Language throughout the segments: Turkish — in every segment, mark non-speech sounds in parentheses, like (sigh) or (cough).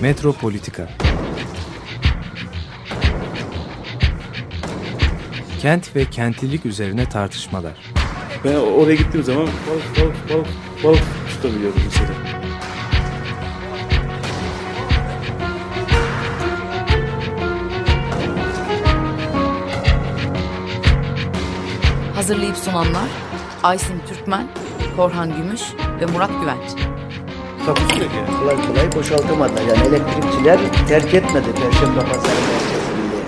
Metropolitika Kent ve kentlilik üzerine tartışmalar. Ben oraya gittiğim zaman balık balık balık balık tutabiliyordum mesela. Hazırlayıp sunanlar Aysin Türkmen, Korhan Gümüş ve Murat Güvenç. Takusuyor ki. Kolay kolay boşaltamadı. Yani elektrikçiler terk etmedi Perşembe Pazarı merkezinde.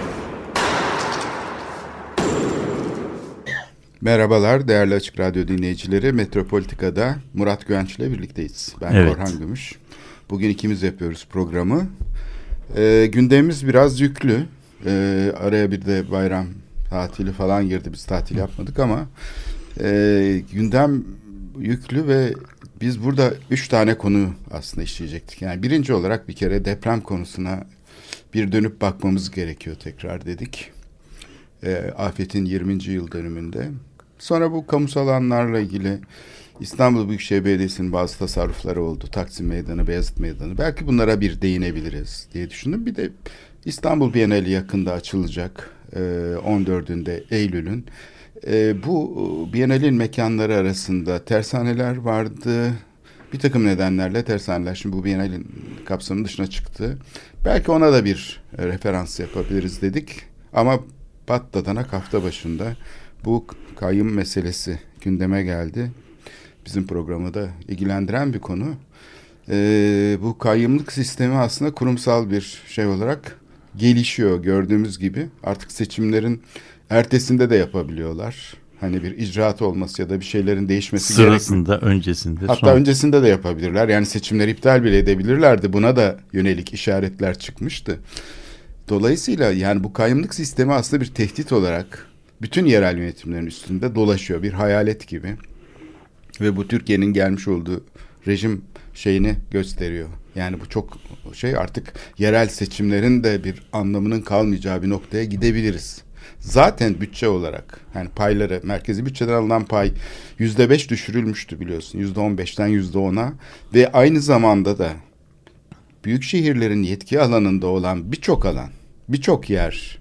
Merhabalar değerli Açık Radyo dinleyicileri. Metropolitika'da Murat Güvenç ile birlikteyiz. Ben Evet. Korhan Gümüş. Bugün ikimiz yapıyoruz programı. Ee, gündemimiz biraz yüklü. Ee, araya bir de bayram tatili falan girdi. Biz tatil yapmadık ama e, gündem yüklü ve biz burada üç tane konu aslında işleyecektik. Yani birinci olarak bir kere deprem konusuna bir dönüp bakmamız gerekiyor tekrar dedik. E, afetin 20. yıl dönümünde. Sonra bu kamusal alanlarla ilgili İstanbul Büyükşehir Belediyesi'nin bazı tasarrufları oldu. Taksim Meydanı, Beyazıt Meydanı. Belki bunlara bir değinebiliriz diye düşündüm. Bir de İstanbul Bienali yakında açılacak. E, 14'ünde Eylül'ün. E, bu Bienalin mekanları arasında tersaneler vardı. Bir takım nedenlerle tersaneler şimdi bu Bienalin kapsamının dışına çıktı. Belki ona da bir e, referans yapabiliriz dedik. Ama patlatanak hafta başında bu kayyum meselesi gündeme geldi. Bizim programı da ilgilendiren bir konu. Ee, bu kayyumluk sistemi aslında kurumsal bir şey olarak gelişiyor gördüğümüz gibi. Artık seçimlerin ertesinde de yapabiliyorlar. Hani bir icraat olması ya da bir şeylerin değişmesi gerekmiyor. Sırasında, öncesinde. Hatta sonra- öncesinde de yapabilirler. Yani seçimleri iptal bile edebilirlerdi. Buna da yönelik işaretler çıkmıştı. Dolayısıyla yani bu kayyumluk sistemi aslında bir tehdit olarak bütün yerel yönetimlerin üstünde dolaşıyor. Bir hayalet gibi. Ve bu Türkiye'nin gelmiş olduğu rejim şeyini gösteriyor. Yani bu çok şey artık yerel seçimlerin de bir anlamının kalmayacağı bir noktaya gidebiliriz. Zaten bütçe olarak yani payları merkezi bütçeden alınan pay yüzde beş düşürülmüştü biliyorsun. Yüzde on beşten yüzde ona ve aynı zamanda da büyük şehirlerin yetki alanında olan birçok alan, birçok yer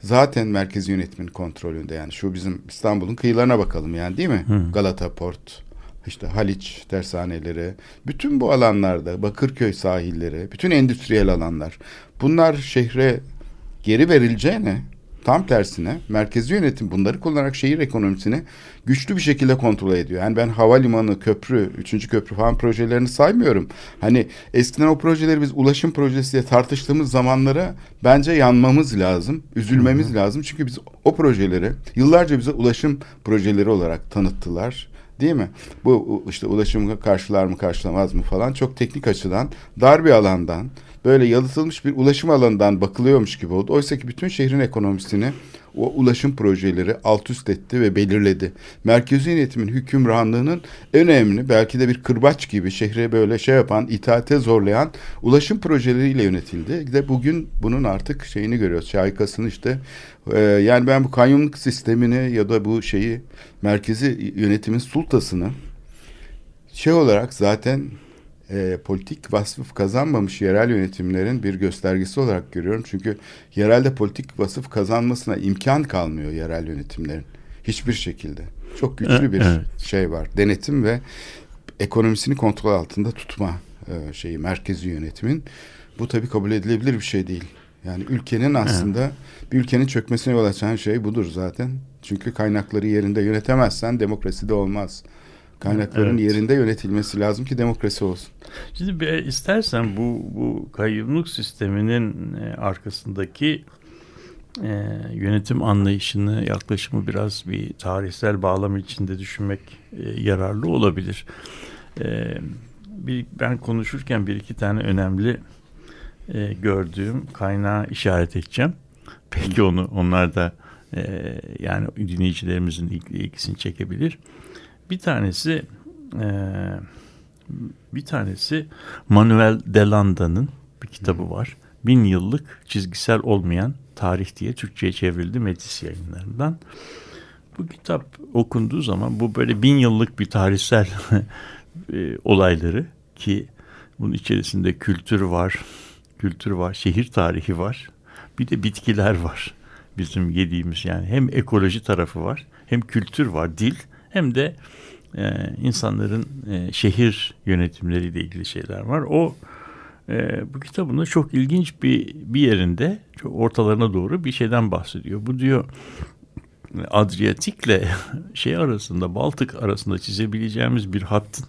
zaten merkezi yönetimin kontrolünde. Yani şu bizim İstanbul'un kıyılarına bakalım yani değil mi? Galata Port, işte Haliç tersaneleri, bütün bu alanlarda Bakırköy sahilleri, bütün endüstriyel alanlar bunlar şehre geri verileceğine tam tersine merkezi yönetim bunları kullanarak şehir ekonomisini güçlü bir şekilde kontrol ediyor. Yani ben havalimanı, köprü, üçüncü köprü falan projelerini saymıyorum. Hani eskiden o projeleri biz ulaşım projesi diye tartıştığımız zamanlara bence yanmamız lazım, üzülmemiz lazım. Çünkü biz o projeleri yıllarca bize ulaşım projeleri olarak tanıttılar. Değil mi? Bu işte ulaşımı karşılar mı karşılamaz mı falan çok teknik açıdan dar bir alandan böyle yalıtılmış bir ulaşım alanından bakılıyormuş gibi oldu. Oysa ki bütün şehrin ekonomisini o ulaşım projeleri alt üst etti ve belirledi. Merkezi yönetimin hükümranlığının önemli belki de bir kırbaç gibi şehre böyle şey yapan, itaate zorlayan ulaşım projeleriyle yönetildi. De bugün bunun artık şeyini görüyoruz. Şahikasını işte Ee, yani ben bu kanyonluk sistemini ya da bu şeyi merkezi yönetimin sultasını şey olarak zaten e, politik vasıf kazanmamış yerel yönetimlerin bir göstergesi olarak görüyorum. Çünkü yerelde politik vasıf kazanmasına imkan kalmıyor yerel yönetimlerin. Hiçbir şekilde. Çok güçlü E- bir evet. şey var. Denetim ve ekonomisini kontrol altında tutma e, şeyi merkezi yönetimin. Bu tabii kabul edilebilir bir şey değil. Yani ülkenin aslında bir ülkenin çökmesine yol açan şey budur zaten. Çünkü kaynakları yerinde yönetemezsen demokrasi de olmaz. Kaynakların Evet. yerinde yönetilmesi lazım ki demokrasi olsun. Şimdi bir, istersen bu, bu kayyumluk sisteminin e, arkasındaki e, yönetim anlayışını, yaklaşımı biraz bir tarihsel bağlam içinde düşünmek e, yararlı olabilir. E, bir, ben konuşurken bir iki tane önemli e, gördüğüm kaynağı işaret edeceğim. Peki onu onlar da e, yani dinleyicilerimizin ilgi- ilgisini çekebilir. Bir tanesi e, bir tanesi Manuel Delanda'nın bir kitabı var. Bin yıllık çizgisel olmayan tarih diye Türkçe'ye çevrildi Metis yayınlarından. Bu kitap okunduğu zaman bu böyle bin yıllık bir tarihsel (laughs) e, olayları ki Bunun içerisinde kültür var, kültür var, şehir tarihi var. Bir de bitkiler var. Bizim yediğimiz yani hem ekoloji tarafı var, hem kültür var, dil, hem de e, insanların e, şehir yönetimleriyle ilgili şeyler var. O e, bu kitabında çok ilginç bir bir yerinde, çok ortalarına doğru bir şeyden bahsediyor. Bu diyor Adriyatik'le (laughs) şey arasında, Baltık arasında çizebileceğimiz bir hattın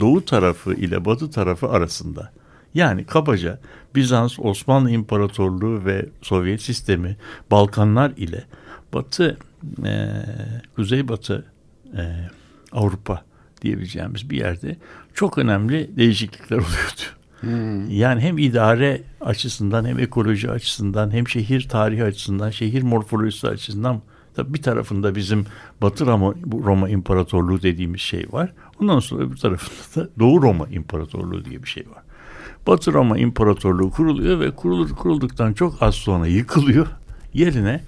doğu tarafı ile batı tarafı arasında. Yani kabaca Bizans, Osmanlı İmparatorluğu ve Sovyet sistemi, Balkanlar ile batı, e, kuzeybatı e, Avrupa diyebileceğimiz bir yerde çok önemli değişiklikler oluyordu. Hmm. Yani hem idare açısından hem ekoloji açısından hem şehir tarihi açısından, şehir morfolojisi açısından Tabii bir tarafında bizim Batı Roma, Roma İmparatorluğu dediğimiz şey var. Ondan sonra bir tarafında da Doğu Roma İmparatorluğu diye bir şey var. Batı Roma İmparatorluğu kuruluyor ve kurulur kurulduktan çok az sonra yıkılıyor. Yerine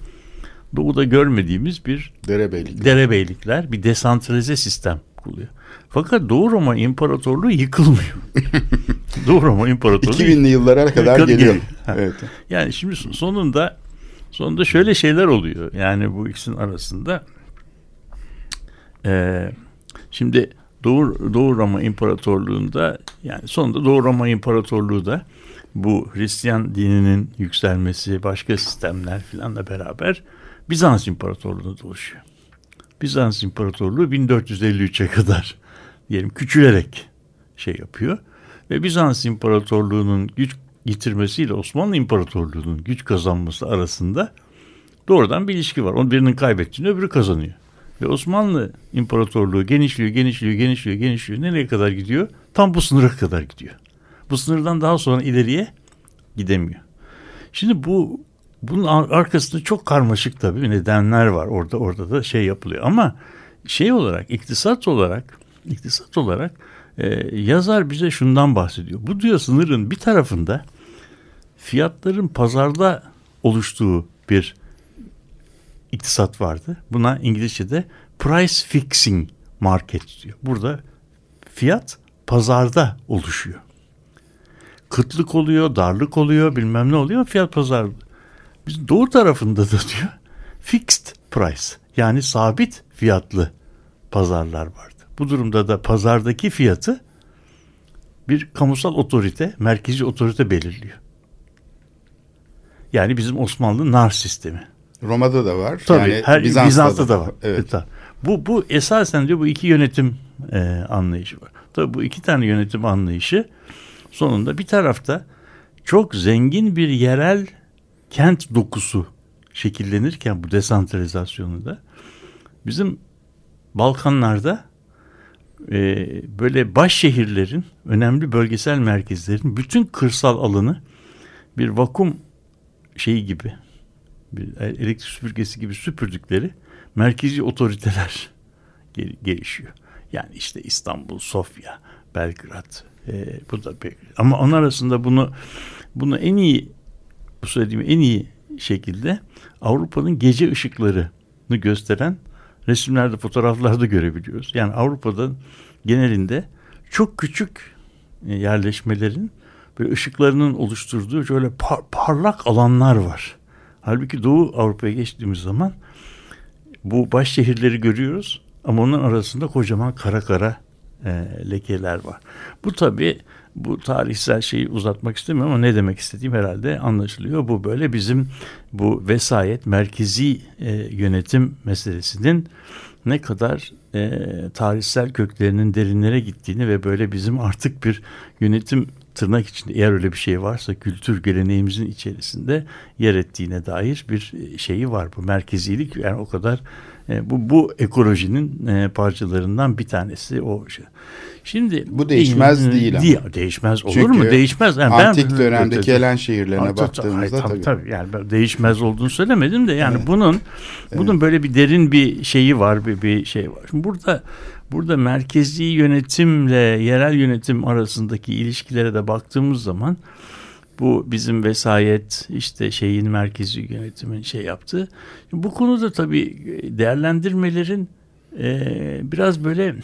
doğuda görmediğimiz bir derebeylikler, derebeylikler bir desantralize sistem kuruluyor. Fakat Doğu Roma İmparatorluğu yıkılmıyor. (laughs) Doğu Roma İmparatorluğu 2000'li yıllara kadar geliyor. evet. Yani şimdi sonunda sonunda şöyle şeyler oluyor. Yani bu ikisinin arasında e, şimdi Doğu, Doğu Roma İmparatorluğu'nda yani sonunda Doğu Roma İmparatorluğu da bu Hristiyan dininin yükselmesi, başka sistemler filanla beraber Bizans İmparatorluğu'na doluşuyor. Bizans İmparatorluğu 1453'e kadar diyelim küçülerek şey yapıyor ve Bizans İmparatorluğu'nun güç yitirmesiyle Osmanlı İmparatorluğu'nun güç kazanması arasında doğrudan bir ilişki var. Onun birinin kaybettiğini öbürü kazanıyor. Ve Osmanlı İmparatorluğu genişliyor, genişliyor, genişliyor, genişliyor. Nereye kadar gidiyor? Tam bu sınıra kadar gidiyor. Bu sınırdan daha sonra ileriye gidemiyor. Şimdi bu bunun arkasında çok karmaşık tabii nedenler var. Orada orada da şey yapılıyor. Ama şey olarak, iktisat olarak, iktisat olarak e, yazar bize şundan bahsediyor. Bu diyor sınırın bir tarafında fiyatların pazarda oluştuğu bir iktisat vardı. Buna İngilizce'de price fixing market diyor. Burada fiyat pazarda oluşuyor. Kıtlık oluyor, darlık oluyor, bilmem ne oluyor fiyat pazarda. Biz doğu tarafında da diyor fixed price yani sabit fiyatlı pazarlar vardı. Bu durumda da pazardaki fiyatı bir kamusal otorite, merkezi otorite belirliyor. Yani bizim Osmanlı nar sistemi. Roma'da da var. Tabii. Yani her, Bizans'ta, Bizans'ta da, da var. Evet. evet. Bu bu esasen diyor bu iki yönetim e, anlayışı var. Tabii bu iki tane yönetim anlayışı sonunda bir tarafta çok zengin bir yerel kent dokusu şekillenirken bu desantralizasyonunda bizim Balkanlarda e, böyle baş şehirlerin önemli bölgesel merkezlerin bütün kırsal alanı bir vakum şeyi gibi bir elektrik süpürgesi gibi süpürdükleri merkezi otoriteler (laughs) gelişiyor. Yani işte İstanbul, Sofya, Belgrad, e, bu da ama onun arasında bunu bunu en iyi bu söylediğim en iyi şekilde Avrupa'nın gece ışıklarını gösteren resimlerde, fotoğraflarda görebiliyoruz. Yani Avrupa'da genelinde çok küçük e, yerleşmelerin böyle ışıklarının oluşturduğu şöyle par parlak alanlar var. Halbuki Doğu Avrupa'ya geçtiğimiz zaman bu baş şehirleri görüyoruz ama onun arasında kocaman kara kara e, lekeler var. Bu tabii bu tarihsel şeyi uzatmak istemiyorum ama ne demek istediğim herhalde anlaşılıyor. Bu böyle bizim bu vesayet merkezi e, yönetim meselesinin ne kadar e, tarihsel köklerinin derinlere gittiğini ve böyle bizim artık bir yönetim tırnak içinde eğer öyle bir şey varsa kültür geleneğimizin içerisinde yer ettiğine dair bir e, şeyi var. Bu merkezilik yani o kadar e, bu bu ekolojinin e, parçalarından bir tanesi o şey. Şimdi bu değişmez e, değil, değil ama. Değişmez olur Çünkü mu? Değişmez. Yani antik ben, dönemdeki Helen şehirlerine tabii, baktığımızda tabii, tabii. tabii. Yani değişmez olduğunu söylemedim de yani evet. bunun bunun evet. böyle bir derin bir şeyi var, bir bir şey var. Şimdi burada burada merkezi yönetimle yerel yönetim arasındaki ilişkilere de baktığımız zaman bu bizim vesayet işte şeyin merkezi yönetimin şey yaptı. Bu konuda tabii değerlendirmelerin e, biraz böyle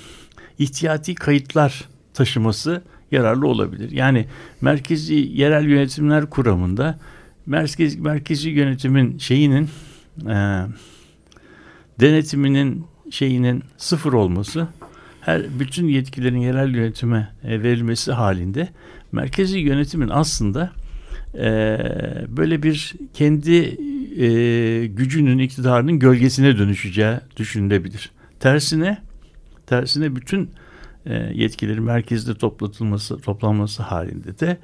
ihtiyati kayıtlar taşıması yararlı olabilir. Yani merkezi yerel yönetimler kuramında merkez, merkezi yönetimin şeyinin e, denetiminin şeyinin sıfır olması her bütün yetkilerin yerel yönetime e, verilmesi halinde merkezi yönetimin aslında e, böyle bir kendi e, gücünün iktidarının gölgesine dönüşeceği düşünülebilir. Tersine tersine bütün e, yetkilerin merkezde toplatılması toplanması halinde de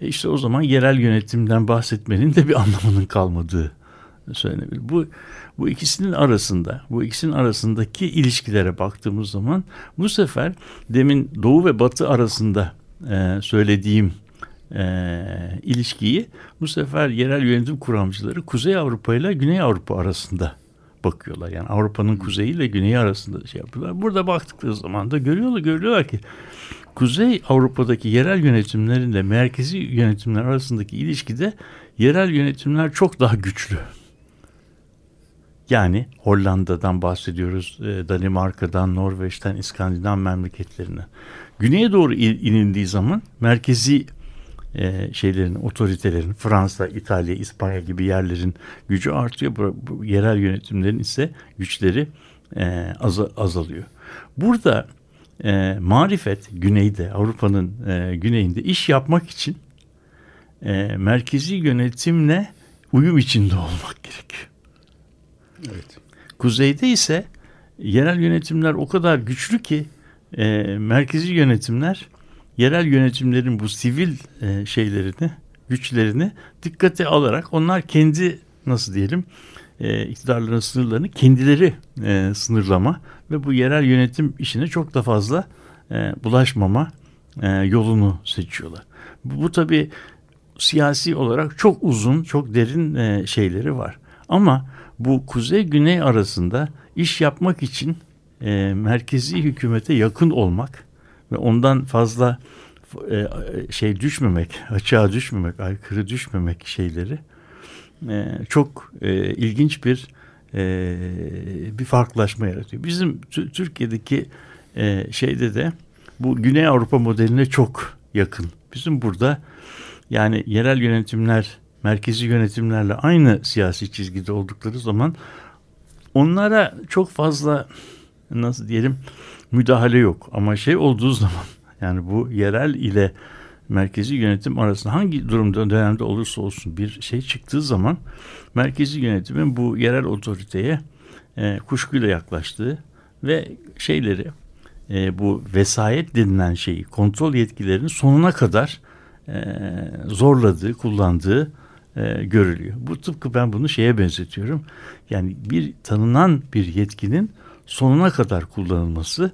e, işte o zaman yerel yönetimden bahsetmenin de bir (laughs) anlamının kalmadığı söylenebilir. Bu bu ikisinin arasında, bu ikisinin arasındaki ilişkilere baktığımız zaman bu sefer demin Doğu ve Batı arasında e, söylediğim e, ilişkiyi bu sefer yerel yönetim kuramcıları Kuzey Avrupa ile Güney Avrupa arasında bakıyorlar. Yani Avrupa'nın kuzeyi ile güneyi arasında şey yapıyorlar. Burada baktıkları zaman da görüyorlar, görüyorlar ki Kuzey Avrupa'daki yerel yönetimlerle merkezi yönetimler arasındaki ilişkide yerel yönetimler çok daha güçlü. Yani Hollanda'dan bahsediyoruz, e, Danimarka'dan, Norveç'ten, İskandinav memleketlerinden. Güneye doğru inildiği zaman merkezi e, şeylerin, otoritelerin, Fransa, İtalya, İspanya gibi yerlerin gücü artıyor. Bu, bu yerel yönetimlerin ise güçleri e, az, azalıyor. Burada e, marifet güneyde, Avrupa'nın e, güneyinde iş yapmak için e, merkezi yönetimle uyum içinde olmak gerekiyor. Evet. Kuzeyde ise yerel yönetimler o kadar güçlü ki e, merkezi yönetimler yerel yönetimlerin bu sivil e, şeylerini, güçlerini dikkate alarak onlar kendi nasıl diyelim e, iktidarların sınırlarını kendileri e, sınırlama ve bu yerel yönetim işine çok da fazla e, bulaşmama e, yolunu seçiyorlar. Bu, bu tabii siyasi olarak çok uzun, çok derin e, şeyleri var. Ama bu kuzey-güney arasında iş yapmak için e, merkezi hükümete yakın olmak ve ondan fazla e, şey düşmemek, açığa düşmemek, aykırı düşmemek şeyleri e, çok e, ilginç bir e, bir farklılaşma yaratıyor. Bizim Türkiye'deki e, şeyde de bu Güney Avrupa modeline çok yakın. Bizim burada yani yerel yönetimler merkezi yönetimlerle aynı siyasi çizgide oldukları zaman onlara çok fazla nasıl diyelim müdahale yok. Ama şey olduğu zaman (laughs) yani bu yerel ile merkezi yönetim arasında hangi durumda dönemde olursa olsun bir şey çıktığı zaman merkezi yönetimin bu yerel otoriteye e, kuşkuyla yaklaştığı ve şeyleri e, bu vesayet denilen şeyi kontrol yetkilerini sonuna kadar e, zorladığı, kullandığı e, görülüyor. Bu tıpkı ben bunu şeye benzetiyorum. Yani bir tanınan bir yetkinin sonuna kadar kullanılması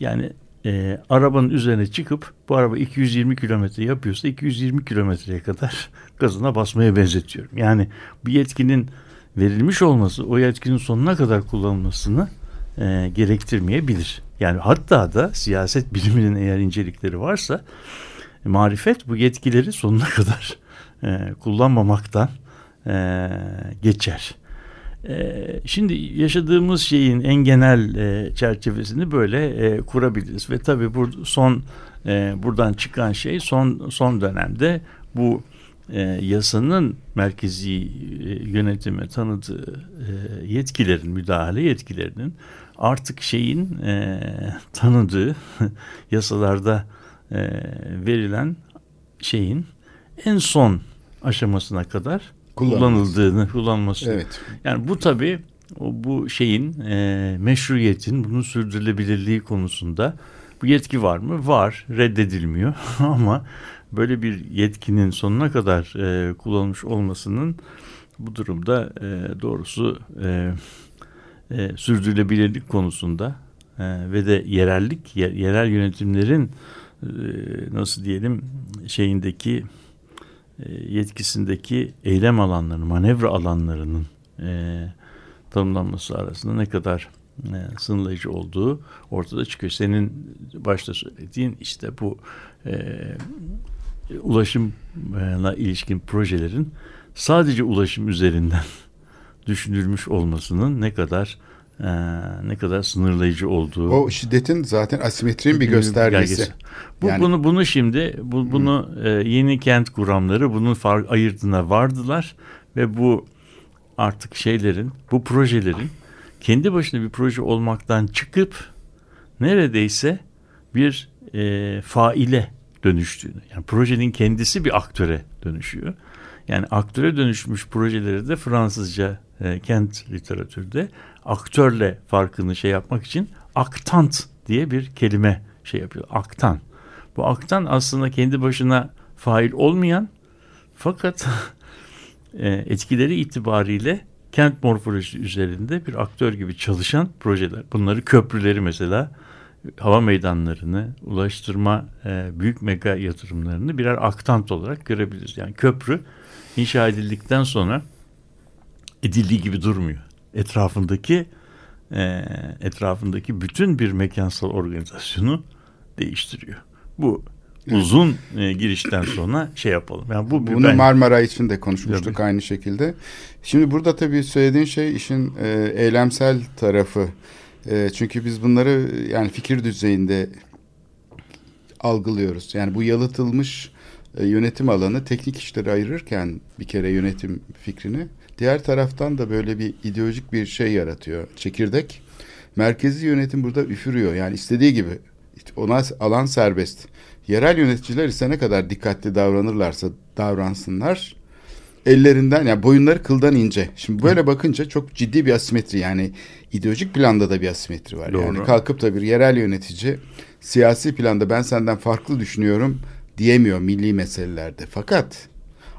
yani e, arabanın üzerine çıkıp bu araba 220 kilometre yapıyorsa 220 kilometreye kadar (laughs) gazına basmaya benzetiyorum. Yani bir yetkinin verilmiş olması o yetkinin sonuna kadar kullanılmasını e, gerektirmeyebilir. Yani hatta da siyaset biliminin eğer incelikleri varsa marifet bu yetkileri sonuna kadar e, kullanmamaktan e, geçer. E, şimdi yaşadığımız şeyin en genel e, çerçevesini böyle e, kurabiliriz. Ve tabii bu son e, buradan çıkan şey son son dönemde bu yasanın merkezi yönetime tanıdığı yetkilerin müdahale yetkilerinin artık şeyin tanıdığı (laughs) yasalarda verilen şeyin en son aşamasına kadar kullanıldığını kullanması. Evet. Yani bu tabii bu şeyin e, meşruiyetin bunun sürdürülebilirliği konusunda bu yetki var mı? Var. Reddedilmiyor. (laughs) Ama böyle bir yetkinin sonuna kadar e, kullanılmış olmasının bu durumda e, doğrusu e, e, sürdürülebilirlik konusunda e, ve de yerellik, yer, yerel yönetimlerin e, nasıl diyelim şeyindeki yetkisindeki eylem alanlarının, manevra alanlarının e, tanımlanması arasında ne kadar e, sınırlayıcı olduğu ortada çıkıyor. Senin başta söylediğin işte bu e, ulaşımla ilişkin projelerin sadece ulaşım üzerinden (laughs) düşünülmüş olmasının ne kadar e, ne kadar sınırlayıcı olduğu. O şiddetin zaten asimetrinin bir göstergesi. Bu Yani- bunu bunu şimdi bu, bunu e, yeni kent kuramları bunun far, ayırdığına vardılar ve bu artık şeylerin bu projelerin kendi başına bir proje olmaktan çıkıp neredeyse bir e, faile dönüştüğünü yani projenin kendisi bir aktöre dönüşüyor. Yani aktöre dönüşmüş projeleri de Fransızca e, kent literatürde aktörle farkını şey yapmak için aktant diye bir kelime şey yapıyor. Aktan. Bu aktan aslında kendi başına fail olmayan fakat (laughs) e, etkileri itibariyle kent morfolojisi üzerinde bir aktör gibi çalışan projeler. Bunları köprüleri mesela hava meydanlarını, ulaştırma e, büyük mega yatırımlarını birer aktant olarak görebiliriz. Yani köprü inşa edildikten sonra edildiği gibi durmuyor. Etrafındaki e, etrafındaki bütün bir mekansal organizasyonu değiştiriyor. Bu uzun e, girişten sonra şey yapalım. Yani bu Bunu ben- Marmara için de konuşmuştuk Tabii. aynı şekilde. Şimdi burada tabii söylediğin şey işin e, eylemsel tarafı. E, çünkü biz bunları yani fikir düzeyinde algılıyoruz. Yani bu yalıtılmış e, yönetim alanı teknik işleri ayırırken bir kere yönetim fikrini diğer taraftan da böyle bir ideolojik bir şey yaratıyor. Çekirdek merkezi yönetim burada üfürüyor. Yani istediği gibi ona alan serbest. Yerel yöneticiler ise ne kadar dikkatli davranırlarsa davransınlar ellerinden yani boyunları kıldan ince. Şimdi böyle bakınca çok ciddi bir asimetri yani ideolojik planda da bir asimetri var. Doğru. Yani kalkıp da bir yerel yönetici siyasi planda ben senden farklı düşünüyorum diyemiyor milli meselelerde. Fakat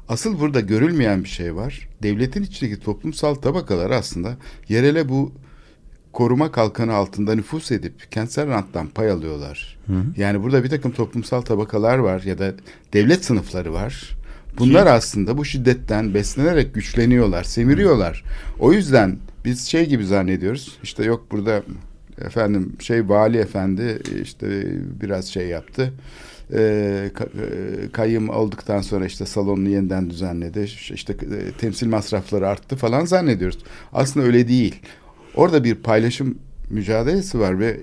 asıl burada görülmeyen bir şey var. Devletin içindeki toplumsal tabakalar aslında yerele bu koruma kalkanı altında nüfus edip kentsel ranttan pay alıyorlar. Yani burada bir takım toplumsal tabakalar var ya da devlet sınıfları var. Bunlar aslında bu şiddetten beslenerek güçleniyorlar, semiriyorlar. O yüzden biz şey gibi zannediyoruz. İşte yok burada efendim şey vali efendi işte biraz şey yaptı. Ee, e, kayyım olduktan sonra işte salonunu yeniden düzenledi. İşte e, temsil masrafları arttı falan zannediyoruz. Aslında öyle değil. Orada bir paylaşım mücadelesi var ve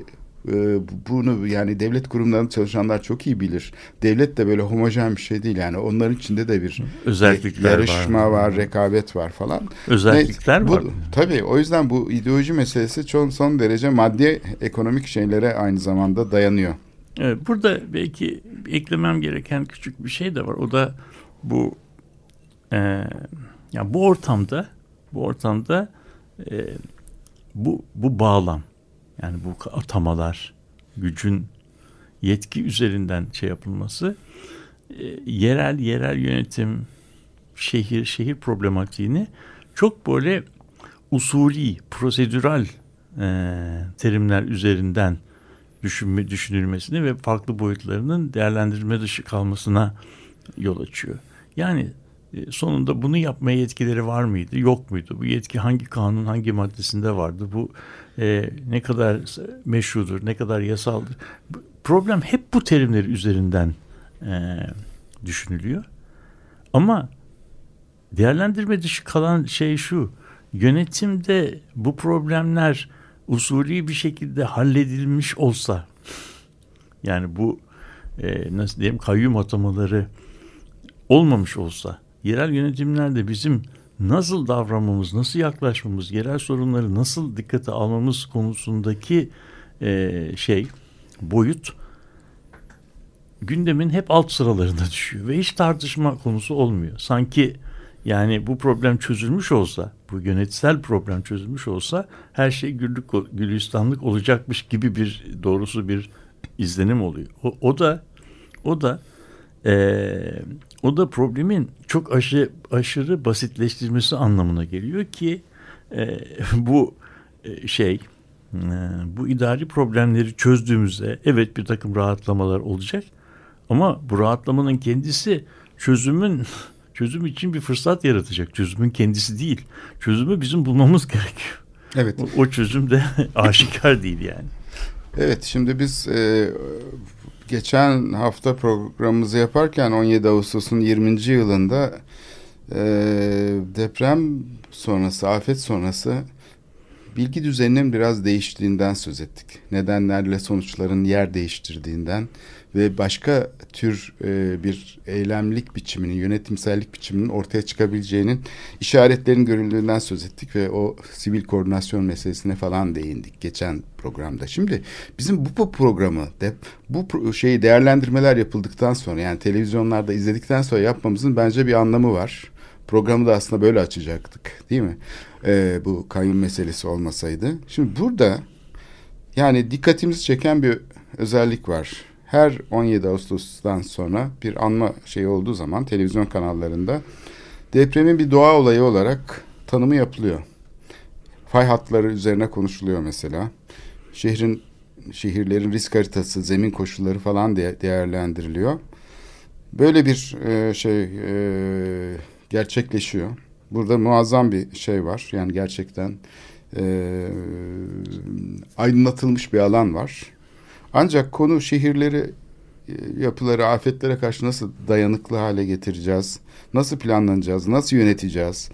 e, bunu yani devlet kurumlarında çalışanlar çok iyi bilir. Devlet de böyle homojen bir şey değil yani onların içinde de bir Özellikler yarışma var. var, rekabet var falan. Özellikler bu, var. Tabii o yüzden bu ideoloji meselesi çok son derece maddi ekonomik şeylere aynı zamanda dayanıyor. Evet, burada belki eklemem gereken küçük bir şey de var. O da bu e, ya bu ortamda bu ortamda e, bu bu bağlam yani bu atamalar gücün yetki üzerinden şey yapılması e, yerel yerel yönetim şehir şehir problematiğini çok böyle usulî prosedürel e, terimler üzerinden düşünme, düşünülmesini ve farklı boyutlarının değerlendirme dışı kalmasına yol açıyor. Yani e, sonunda bunu yapmaya yetkileri var mıydı, yok muydu? Bu yetki hangi kanun, hangi maddesinde vardı? Bu e, ne kadar meşrudur, ne kadar yasaldır? Problem hep bu terimleri üzerinden e, düşünülüyor. Ama değerlendirme dışı kalan şey şu. Yönetimde bu problemler usulü bir şekilde halledilmiş olsa yani bu e, nasıl diyeyim kayyum atamaları olmamış olsa yerel yönetimlerde bizim nasıl davranmamız, nasıl yaklaşmamız, yerel sorunları nasıl dikkate almamız konusundaki e, şey boyut gündemin hep alt sıralarında düşüyor ve hiç tartışma konusu olmuyor. Sanki yani bu problem çözülmüş olsa, bu yönetsel problem çözülmüş olsa her şey güllük gülistanlık olacakmış gibi bir doğrusu bir izlenim oluyor. O, o da o da eee, o da problemin çok aşı, aşırı basitleştirmesi anlamına geliyor ki eee, bu e, şey e, bu idari problemleri çözdüğümüzde evet bir takım rahatlamalar olacak ama bu rahatlamanın kendisi çözümün çözüm için bir fırsat yaratacak. Çözümün kendisi değil. Çözümü bizim bulmamız gerekiyor. Evet. O, o çözüm de (laughs) aşikar değil yani. Evet şimdi biz e, geçen hafta programımızı yaparken 17 Ağustos'un 20. yılında e, deprem sonrası, afet sonrası bilgi düzeninin biraz değiştiğinden söz ettik. Nedenlerle sonuçların yer değiştirdiğinden ve başka tür e, bir eylemlik biçiminin, yönetimsellik biçiminin ortaya çıkabileceğinin işaretlerin görüldüğünden söz ettik ve o sivil koordinasyon meselesine falan değindik geçen programda. Şimdi bizim bu programı de bu şeyi değerlendirmeler yapıldıktan sonra yani televizyonlarda izledikten sonra yapmamızın bence bir anlamı var. Programı da aslında böyle açacaktık değil mi? Ee, bu kayyum meselesi olmasaydı. Şimdi burada yani dikkatimizi çeken bir özellik var her 17 Ağustos'tan sonra bir anma şeyi olduğu zaman televizyon kanallarında depremin bir doğa olayı olarak tanımı yapılıyor. Fay hatları üzerine konuşuluyor mesela. Şehrin şehirlerin risk haritası, zemin koşulları falan diye değerlendiriliyor. Böyle bir e, şey e, gerçekleşiyor. Burada muazzam bir şey var. Yani gerçekten e, aydınlatılmış bir alan var. Ancak konu şehirleri e, yapıları afetlere karşı nasıl dayanıklı hale getireceğiz? Nasıl planlanacağız? Nasıl yöneteceğiz?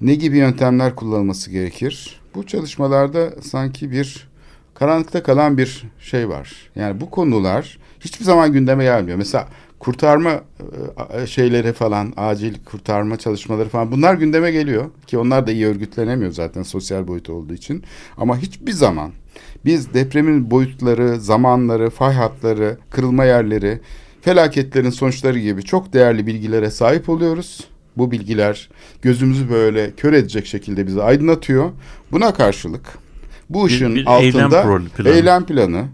Ne gibi yöntemler kullanılması gerekir? Bu çalışmalarda sanki bir karanlıkta kalan bir şey var. Yani bu konular hiçbir zaman gündeme gelmiyor. Mesela kurtarma e, şeyleri falan, acil kurtarma çalışmaları falan bunlar gündeme geliyor ki onlar da iyi örgütlenemiyor zaten sosyal boyutu olduğu için. Ama hiçbir zaman biz depremin boyutları, zamanları, fay hatları, kırılma yerleri, felaketlerin sonuçları gibi çok değerli bilgilere sahip oluyoruz. Bu bilgiler gözümüzü böyle kör edecek şekilde bizi aydınlatıyor. Buna karşılık bu ışığın bir, bir altında eylem planı. eylem planı.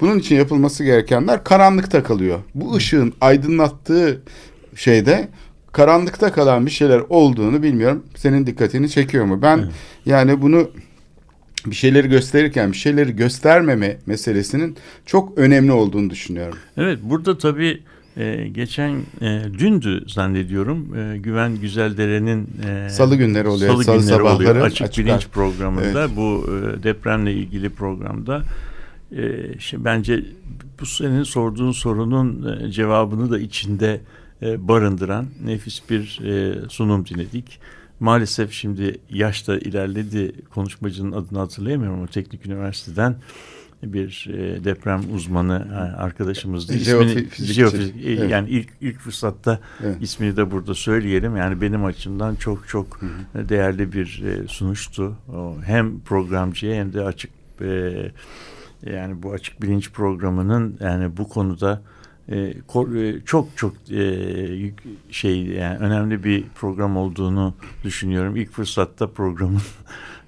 Bunun için yapılması gerekenler karanlıkta kalıyor. Bu ışığın aydınlattığı şeyde karanlıkta kalan bir şeyler olduğunu bilmiyorum. Senin dikkatini çekiyor mu? Ben evet. yani bunu bir şeyleri gösterirken bir şeyleri göstermeme meselesinin çok önemli olduğunu düşünüyorum. Evet burada tabii e, geçen e, dündü zannediyorum e, Güven Güzeldere'nin e, Salı günleri oluyor. Salı, Salı günleri sabahları oluyor. Açık, açık bilinç programında evet. bu e, depremle ilgili programda e, bence bu senin sorduğun sorunun e, cevabını da içinde e, barındıran nefis bir e, sunum dinledik. Maalesef şimdi yaşta ilerledi konuşmacının adını hatırlayamıyorum ama Teknik Üniversiteden bir e, deprem uzmanı arkadaşımızdı. İsmini, jeofizik, evet. yani ilk ilk fırsatta evet. ismini de burada söyleyelim. Yani benim açımdan çok çok hı hı. değerli bir e, sunuştu. O, hem programcıya hem de açık e, yani bu açık bilinç programının yani bu konuda e, e, çok çok e, şey yani önemli bir program olduğunu düşünüyorum. İlk fırsatta programın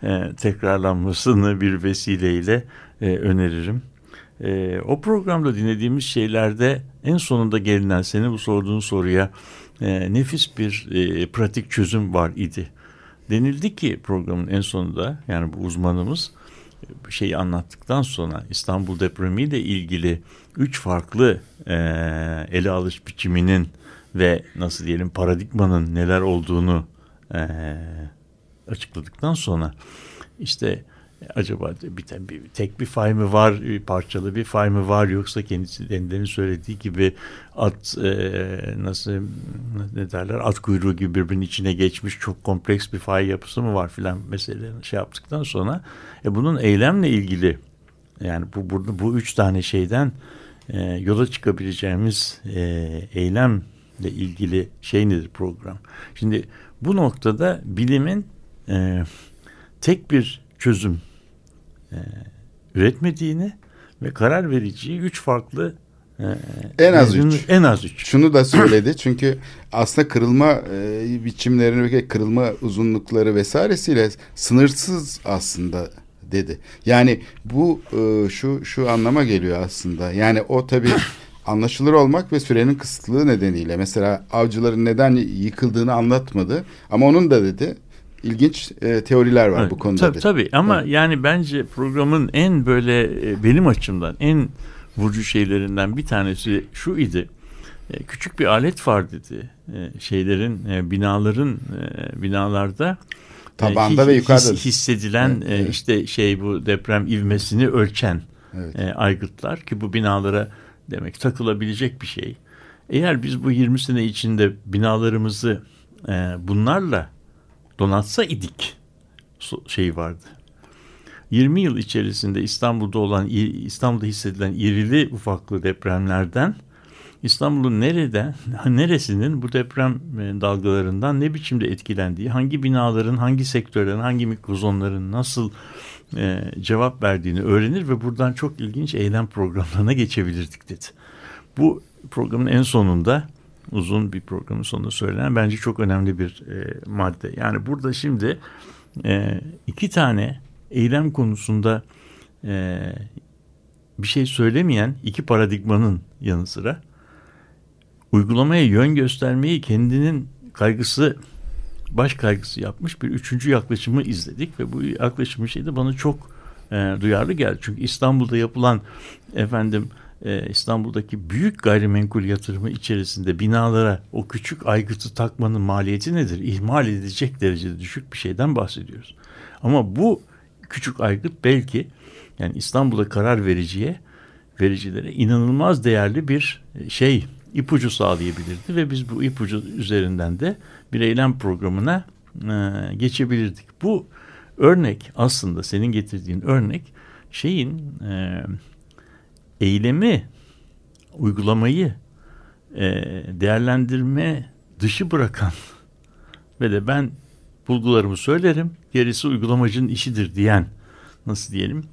(laughs) tekrarlanmasını bir vesileyle öneririm. o programda dinlediğimiz şeylerde en sonunda gelinen seni bu sorduğun soruya nefis bir pratik çözüm var idi. Denildi ki programın en sonunda yani bu uzmanımız şeyi anlattıktan sonra İstanbul depremiyle ilgili üç farklı e, ele alış biçiminin ve nasıl diyelim paradigmanın neler olduğunu e, açıkladıktan sonra işte acaba bir, bir tek bir fay mı var, bir parçalı bir fay mı var yoksa kendisi kendilerinin söylediği gibi at e, nasıl ne derler at kuyruğu gibi birbirinin içine geçmiş çok kompleks bir fay yapısı mı var filan meselelerini şey yaptıktan sonra e, bunun eylemle ilgili yani bu burada bu üç tane şeyden e, yola çıkabileceğimiz e, eylemle ilgili şey nedir program? Şimdi bu noktada bilimin e, tek bir çözüm e, üretmediğini ve karar vericiyi üç farklı e, en az üç. En az üç. Şunu da söyledi çünkü aslında kırılma e, biçimlerini ve kırılma uzunlukları vesairesiyle sınırsız aslında dedi. Yani bu e, şu şu anlama geliyor aslında. Yani o tabii (laughs) anlaşılır olmak ve sürenin kısıtlılığı nedeniyle mesela avcıların neden yıkıldığını anlatmadı ama onun da dedi ilginç e, teoriler var evet, bu konuda. Tabii tabii ama evet. yani bence programın en böyle e, benim açımdan en vurucu şeylerinden bir tanesi şu idi. E, küçük bir alet var dedi. E, şeylerin e, binaların e, binalarda tabanda e, ve yukarıda hissedilen evet, e, evet. işte şey bu deprem ivmesini ölçen evet. e, aygıtlar ki bu binalara demek takılabilecek bir şey. Eğer biz bu 20 sene içinde binalarımızı e, bunlarla donatsa idik şey vardı. 20 yıl içerisinde İstanbul'da olan İstanbul'da hissedilen irili ufaklı depremlerden İstanbul'un nereden, (laughs) neresinin bu deprem e, dalgalarından ne biçimde etkilendiği, hangi binaların, hangi sektörlerin, hangi mikrozonların nasıl e, cevap verdiğini öğrenir ve buradan çok ilginç eylem programlarına geçebilirdik dedi. Bu programın en sonunda uzun bir programın sonunda söylenen bence çok önemli bir e, madde. Yani burada şimdi e, iki tane eylem konusunda e, bir şey söylemeyen iki paradigmanın yanı sıra uygulamaya yön göstermeyi kendinin kaygısı baş kaygısı yapmış bir üçüncü yaklaşımı izledik ve bu yaklaşımın şey de bana çok e, duyarlı geldi. Çünkü İstanbul'da yapılan efendim e, İstanbul'daki büyük gayrimenkul yatırımı içerisinde binalara o küçük aygıtı takmanın maliyeti nedir? İhmal edilecek derecede düşük bir şeyden bahsediyoruz. Ama bu küçük aygıt belki yani İstanbul'da karar vericiye vericilere inanılmaz değerli bir e, şey ipucu sağlayabilirdi ve biz bu ipucu üzerinden de bir eylem programına e, geçebilirdik. Bu örnek aslında senin getirdiğin örnek şeyin e, eylemi, uygulamayı e, değerlendirme dışı bırakan (laughs) ve de ben bulgularımı söylerim, gerisi uygulamacının işidir diyen nasıl diyelim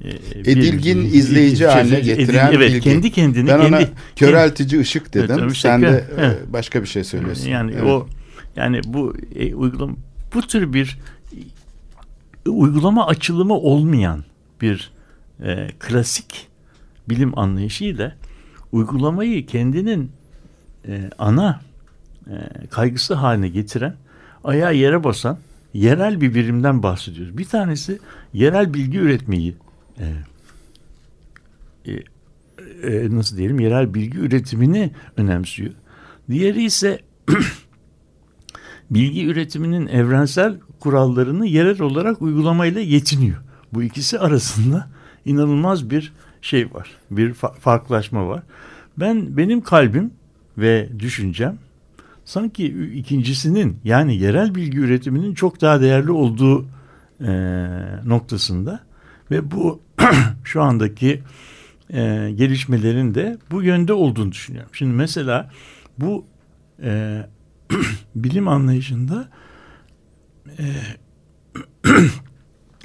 e, edilgin bir, izleyici bir, haline getiren edil, evet, bilgi. kendi kendini ben kendi, ona köreltici kendi, ışık dedim. Evet, Sen de evet. başka bir şey söylüyorsun. Yani evet. o yani bu e, uygulama bu tür bir uygulama açılımı olmayan bir e, klasik bilim anlayışıyla uygulamayı kendinin e, ana e, kaygısı haline getiren, ayağı yere basan yerel bir birimden bahsediyoruz. Bir tanesi yerel bilgi üretmeyi e, e, e, nasıl diyelim yerel bilgi üretimini önemsiyor. Diğeri ise (clears throat) bilgi üretiminin evrensel kurallarını yerel olarak uygulamayla yetiniyor. Bu ikisi arasında inanılmaz bir şey var. Bir fa- farklılaşma var. Ben benim kalbim ve düşüncem sanki ikincisinin yani yerel bilgi üretiminin çok daha değerli olduğu e, noktasında ve bu (clears throat) şu andaki e, gelişmelerin de bu yönde olduğunu düşünüyorum. Şimdi mesela bu e, (clears throat) bilim anlayışında e, (clears throat)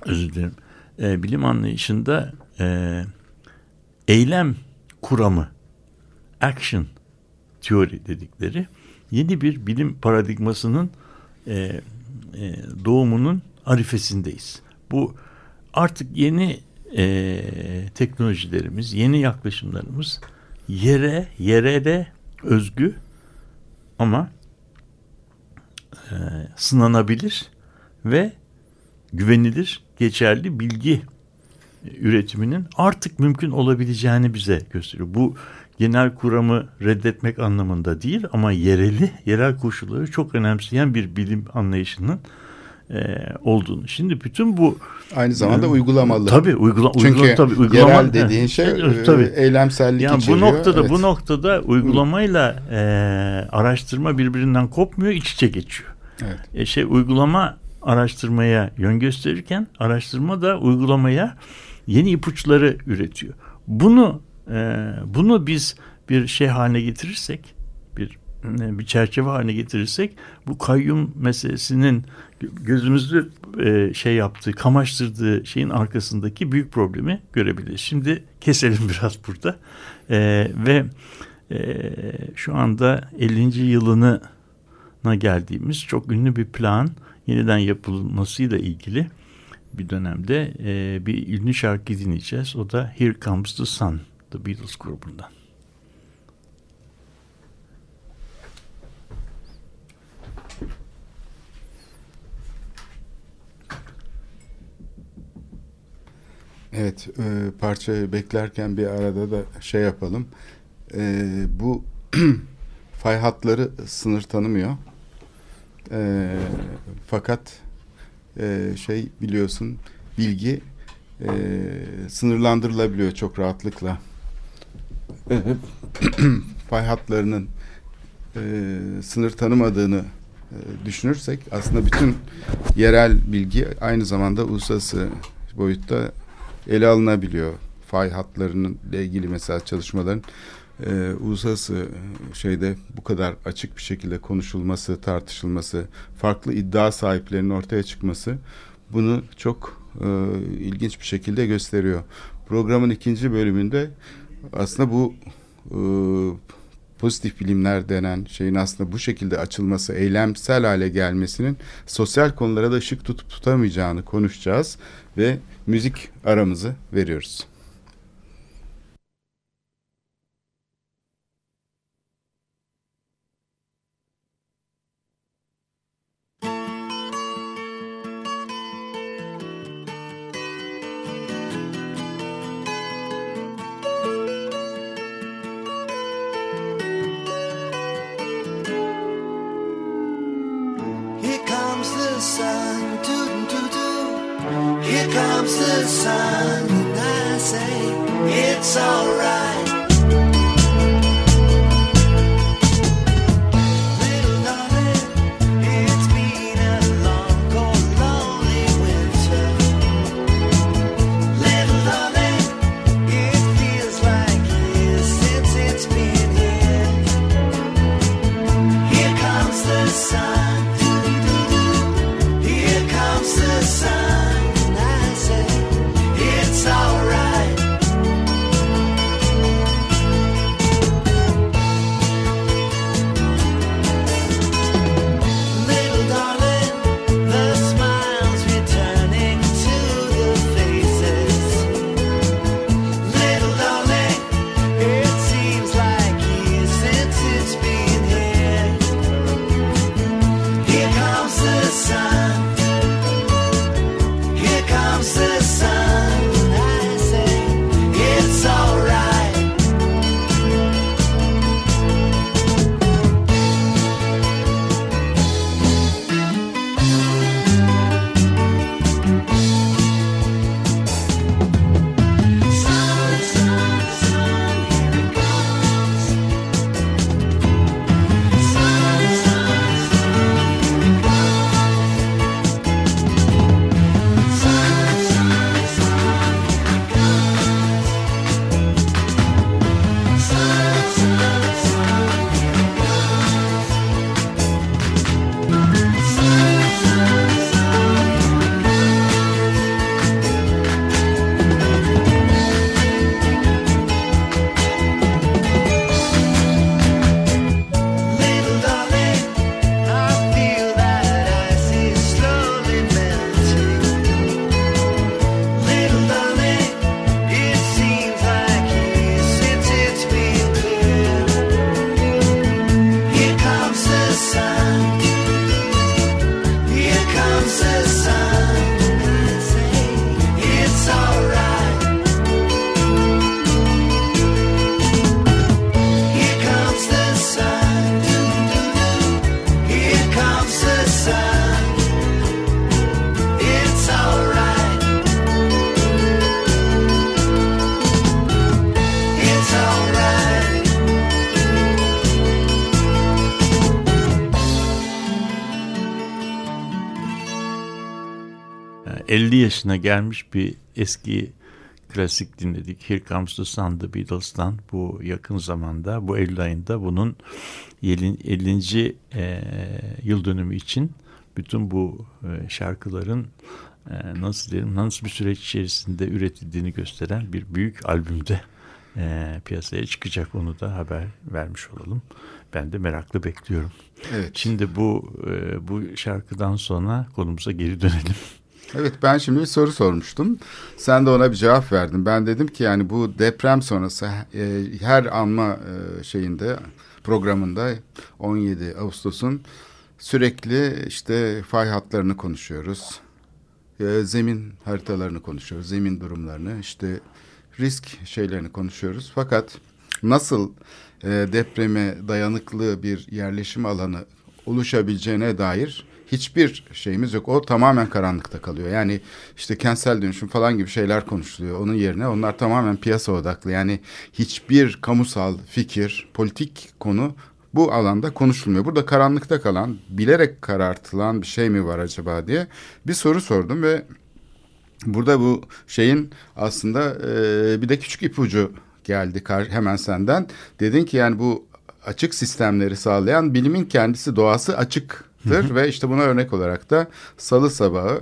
özür dilerim e, bilim anlayışında e, eylem kuramı action teori dedikleri yeni bir bilim paradigmasının e, e, doğumunun arifesindeyiz. Bu artık yeni e, teknolojilerimiz, yeni yaklaşımlarımız yere, yere de özgü ama e, sınanabilir ve güvenilir, geçerli bilgi üretiminin artık mümkün olabileceğini bize gösteriyor. Bu genel kuramı reddetmek anlamında değil ama yereli, yerel koşulları çok önemseyen bir bilim anlayışının e, olduğunu. Şimdi bütün bu aynı zamanda e, uygulamalı. Tabii uygula, Çünkü uygula, tabii, uygulama, yerel dediğin şey e, tabii. eylemsellik yani içeriyor. Bu noktada evet. bu noktada uygulamayla e, araştırma birbirinden kopmuyor, iç içe geçiyor. Evet. E, şey uygulama araştırmaya yön gösterirken araştırma da uygulamaya yeni ipuçları üretiyor. Bunu e, bunu biz bir şey haline getirirsek bir e, bir çerçeve haline getirirsek bu kayyum meselesinin gözümüzü e, şey yaptığı, kamaştırdığı şeyin arkasındaki büyük problemi görebiliriz. Şimdi keselim (laughs) biraz burada e, ve e, şu anda 50. yılına geldiğimiz çok ünlü bir plan yeniden yapılmasıyla ilgili bir dönemde e, bir ünlü şarkı dinleyeceğiz. O da Here Comes the Sun, The Beatles grubundan. Evet, e, parçayı beklerken bir arada da şey yapalım. E, bu (clears throat) fay hatları sınır tanımıyor. E, fakat e, şey biliyorsun bilgi e, sınırlandırılabiliyor çok rahatlıkla. (clears throat) fay hatlarının e, sınır tanımadığını e, düşünürsek aslında bütün yerel bilgi aynı zamanda uluslararası boyutta ele alınabiliyor. Fay hatlarının ile ilgili mesela çalışmaların e, uluslararası şeyde bu kadar açık bir şekilde konuşulması, tartışılması, farklı iddia sahiplerinin ortaya çıkması bunu çok e, ilginç bir şekilde gösteriyor. Programın ikinci bölümünde aslında bu e, pozitif bilimler denen şeyin aslında bu şekilde açılması, eylemsel hale gelmesinin sosyal konulara da ışık tutup tutamayacağını konuşacağız ve müzik aramızı veriyoruz. comes the sun, and I say, it's alright. Yaşına gelmiş bir eski klasik dinledik. Here Comes the Sun The Beatles'tan bu yakın zamanda bu Eylül ayında bunun 50. E, yıl dönümü için bütün bu e, şarkıların e, nasıl diyelim nasıl bir süreç içerisinde üretildiğini gösteren bir büyük albümde e, piyasaya çıkacak onu da haber vermiş olalım. Ben de meraklı bekliyorum. Evet. Şimdi bu e, bu şarkıdan sonra konumuza geri dönelim. Evet ben şimdi bir soru sormuştum. Sen de ona bir cevap verdin. Ben dedim ki yani bu deprem sonrası e, her anma e, şeyinde programında 17 Ağustos'un sürekli işte fay hatlarını konuşuyoruz. E, zemin haritalarını konuşuyoruz. Zemin durumlarını işte risk şeylerini konuşuyoruz. Fakat nasıl e, depreme dayanıklı bir yerleşim alanı oluşabileceğine dair hiçbir şeyimiz yok. O tamamen karanlıkta kalıyor. Yani işte kentsel dönüşüm falan gibi şeyler konuşuluyor. Onun yerine onlar tamamen piyasa odaklı. Yani hiçbir kamusal fikir, politik konu bu alanda konuşulmuyor. Burada karanlıkta kalan, bilerek karartılan bir şey mi var acaba diye bir soru sordum ve Burada bu şeyin aslında e, bir de küçük ipucu geldi hemen senden. Dedin ki yani bu açık sistemleri sağlayan bilimin kendisi doğası açıktır ve işte buna örnek olarak da salı sabahı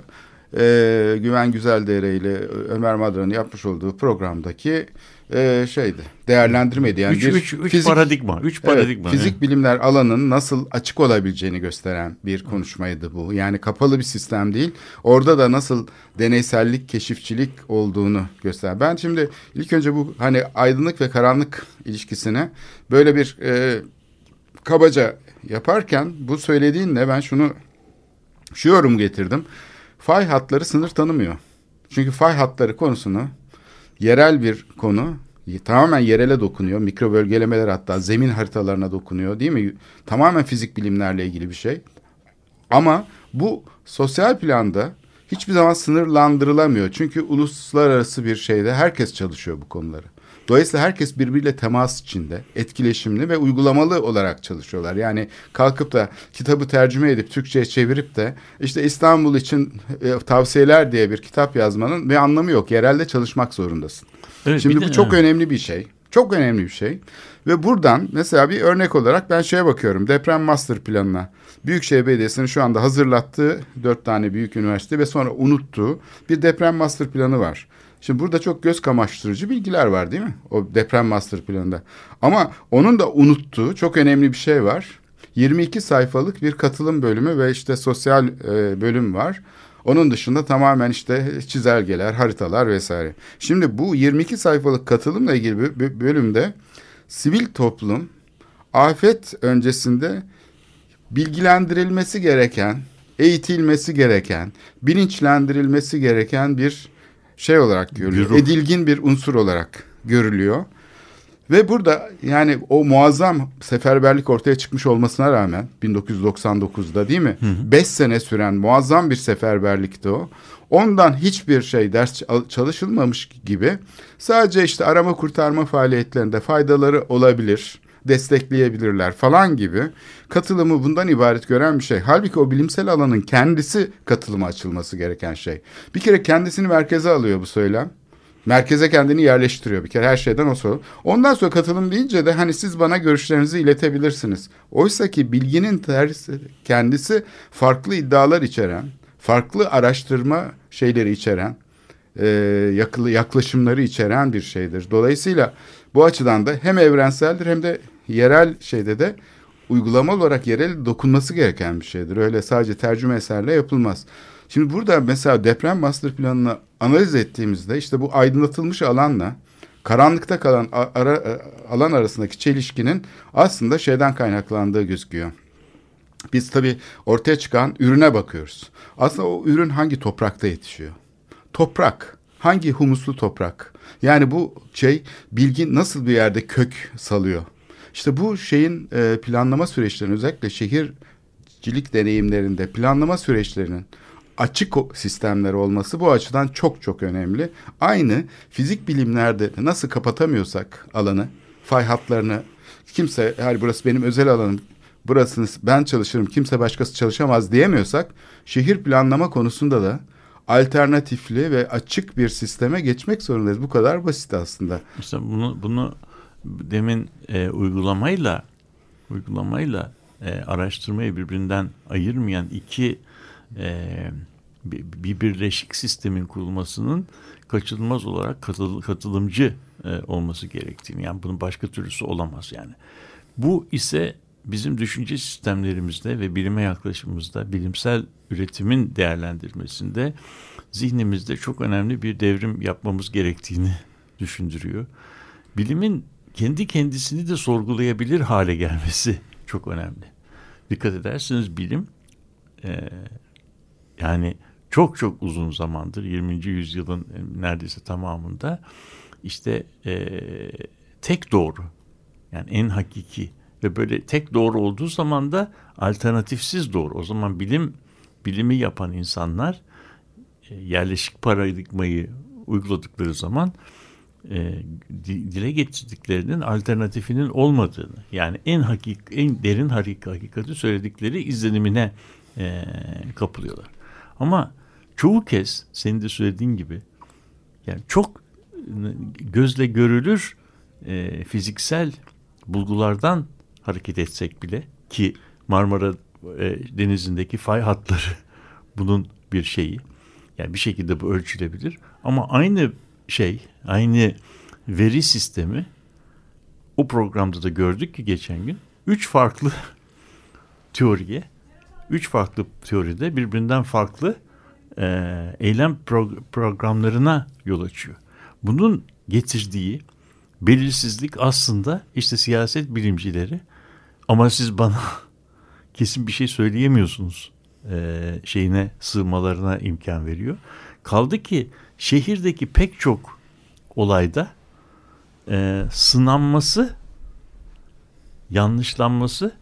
e, Güven Güzeldere ile Ömer Madra'nın yapmış olduğu programdaki e, şeydi değerlendirmeydi. Yani üç, bir üç, üç fizik, paradigma. Üç paradigma. Evet, fizik bilimler alanının nasıl açık olabileceğini gösteren bir konuşmaydı bu. Yani kapalı bir sistem değil. Orada da nasıl deneysellik, keşifçilik olduğunu göster. Ben şimdi ilk önce bu hani aydınlık ve karanlık ilişkisine böyle bir e, kabaca yaparken bu söylediğinle ben şunu şu yorum getirdim. Fay hatları sınır tanımıyor. Çünkü fay hatları konusunu yerel bir konu tamamen yerele dokunuyor. Mikro bölgelemeler hatta zemin haritalarına dokunuyor değil mi? Tamamen fizik bilimlerle ilgili bir şey. Ama bu sosyal planda hiçbir zaman sınırlandırılamıyor. Çünkü uluslararası bir şeyde herkes çalışıyor bu konuları. Dolayısıyla herkes birbiriyle temas içinde, etkileşimli ve uygulamalı olarak çalışıyorlar. Yani kalkıp da kitabı tercüme edip Türkçe'ye çevirip de işte İstanbul için e, tavsiyeler diye bir kitap yazmanın bir anlamı yok. Yerelde çalışmak zorundasın. Evet, Şimdi bu de, çok evet. önemli bir şey. Çok önemli bir şey. Ve buradan mesela bir örnek olarak ben şeye bakıyorum. Deprem master planına. Büyükşehir Belediyesi'nin şu anda hazırlattığı dört tane büyük üniversite ve sonra unuttuğu bir deprem master planı var. Şimdi burada çok göz kamaştırıcı bilgiler var değil mi? O deprem master planında. Ama onun da unuttuğu çok önemli bir şey var. 22 sayfalık bir katılım bölümü ve işte sosyal e, bölüm var. Onun dışında tamamen işte çizelgeler, haritalar vesaire. Şimdi bu 22 sayfalık katılımla ilgili bir bölümde sivil toplum afet öncesinde bilgilendirilmesi gereken, eğitilmesi gereken, bilinçlendirilmesi gereken bir şey olarak görülüyor. Güruh. Edilgin bir unsur olarak görülüyor. Ve burada yani o muazzam seferberlik ortaya çıkmış olmasına rağmen 1999'da değil mi? 5 sene süren muazzam bir seferberlikti o. Ondan hiçbir şey ders çalışılmamış gibi sadece işte arama kurtarma faaliyetlerinde faydaları olabilir destekleyebilirler falan gibi katılımı bundan ibaret gören bir şey. Halbuki o bilimsel alanın kendisi katılıma açılması gereken şey. Bir kere kendisini merkeze alıyor bu söylem. Merkeze kendini yerleştiriyor bir kere her şeyden o soru. Ondan sonra katılım deyince de hani siz bana görüşlerinizi iletebilirsiniz. Oysa ki bilginin tersi, kendisi farklı iddialar içeren, farklı araştırma şeyleri içeren, e, yaklaşımları içeren bir şeydir. Dolayısıyla bu açıdan da hem evrenseldir hem de yerel şeyde de uygulama olarak yerel dokunması gereken bir şeydir. Öyle sadece tercüme eserle yapılmaz. Şimdi burada mesela deprem master planını analiz ettiğimizde işte bu aydınlatılmış alanla karanlıkta kalan ara, e, alan arasındaki çelişkinin aslında şeyden kaynaklandığı gözüküyor. Biz tabii ortaya çıkan ürüne bakıyoruz. Aslında o ürün hangi toprakta yetişiyor? Toprak. Hangi humuslu toprak? Yani bu şey bilgi nasıl bir yerde kök salıyor? İşte bu şeyin e, planlama süreçlerinin özellikle şehircilik deneyimlerinde planlama süreçlerinin açık sistemler olması bu açıdan çok çok önemli. Aynı fizik bilimlerde nasıl kapatamıyorsak alanı, fay hatlarını kimse her burası benim özel alanım, burasını ben çalışırım, kimse başkası çalışamaz diyemiyorsak şehir planlama konusunda da alternatifli ve açık bir sisteme geçmek zorundayız. Bu kadar basit aslında. İşte bunu bunu demin e, uygulamayla uygulamayla e, araştırmayı birbirinden ayırmayan iki e, bir birleşik sistemin kurulmasının kaçınılmaz olarak katıl, katılımcı e, olması gerektiğini yani bunun başka türlüsü olamaz yani. Bu ise bizim düşünce sistemlerimizde ve bilime yaklaşımımızda bilimsel üretimin değerlendirmesinde zihnimizde çok önemli bir devrim yapmamız gerektiğini düşündürüyor. Bilimin kendi kendisini de sorgulayabilir hale gelmesi (laughs) çok önemli. Dikkat ederseniz bilim e, yani çok çok uzun zamandır 20. yüzyılın neredeyse tamamında işte e, tek doğru yani en hakiki ve böyle tek doğru olduğu zaman da alternatifsiz doğru. O zaman bilim bilimi yapan insanlar e, yerleşik paradigmayı uyguladıkları zaman e, dile getirdiklerinin alternatifinin olmadığını yani en hakik en derin hakikati söyledikleri izlenimine e, kapılıyorlar. Ama çoğu kez senin de söylediğin gibi yani çok gözle görülür e, fiziksel bulgulardan hareket etsek bile ki Marmara e, Denizi'ndeki fay hatları bunun bir şeyi. Yani bir şekilde bu ölçülebilir. Ama aynı şey, aynı veri sistemi o programda da gördük ki geçen gün üç farklı (laughs) teoriye, üç farklı teoride birbirinden farklı e, eylem pro- programlarına yol açıyor. Bunun getirdiği belirsizlik aslında işte siyaset bilimcileri ama siz bana (laughs) kesin bir şey söyleyemiyorsunuz e, şeyine sığmalarına imkan veriyor. Kaldı ki şehirdeki pek çok olayda e, sınanması, yanlışlanması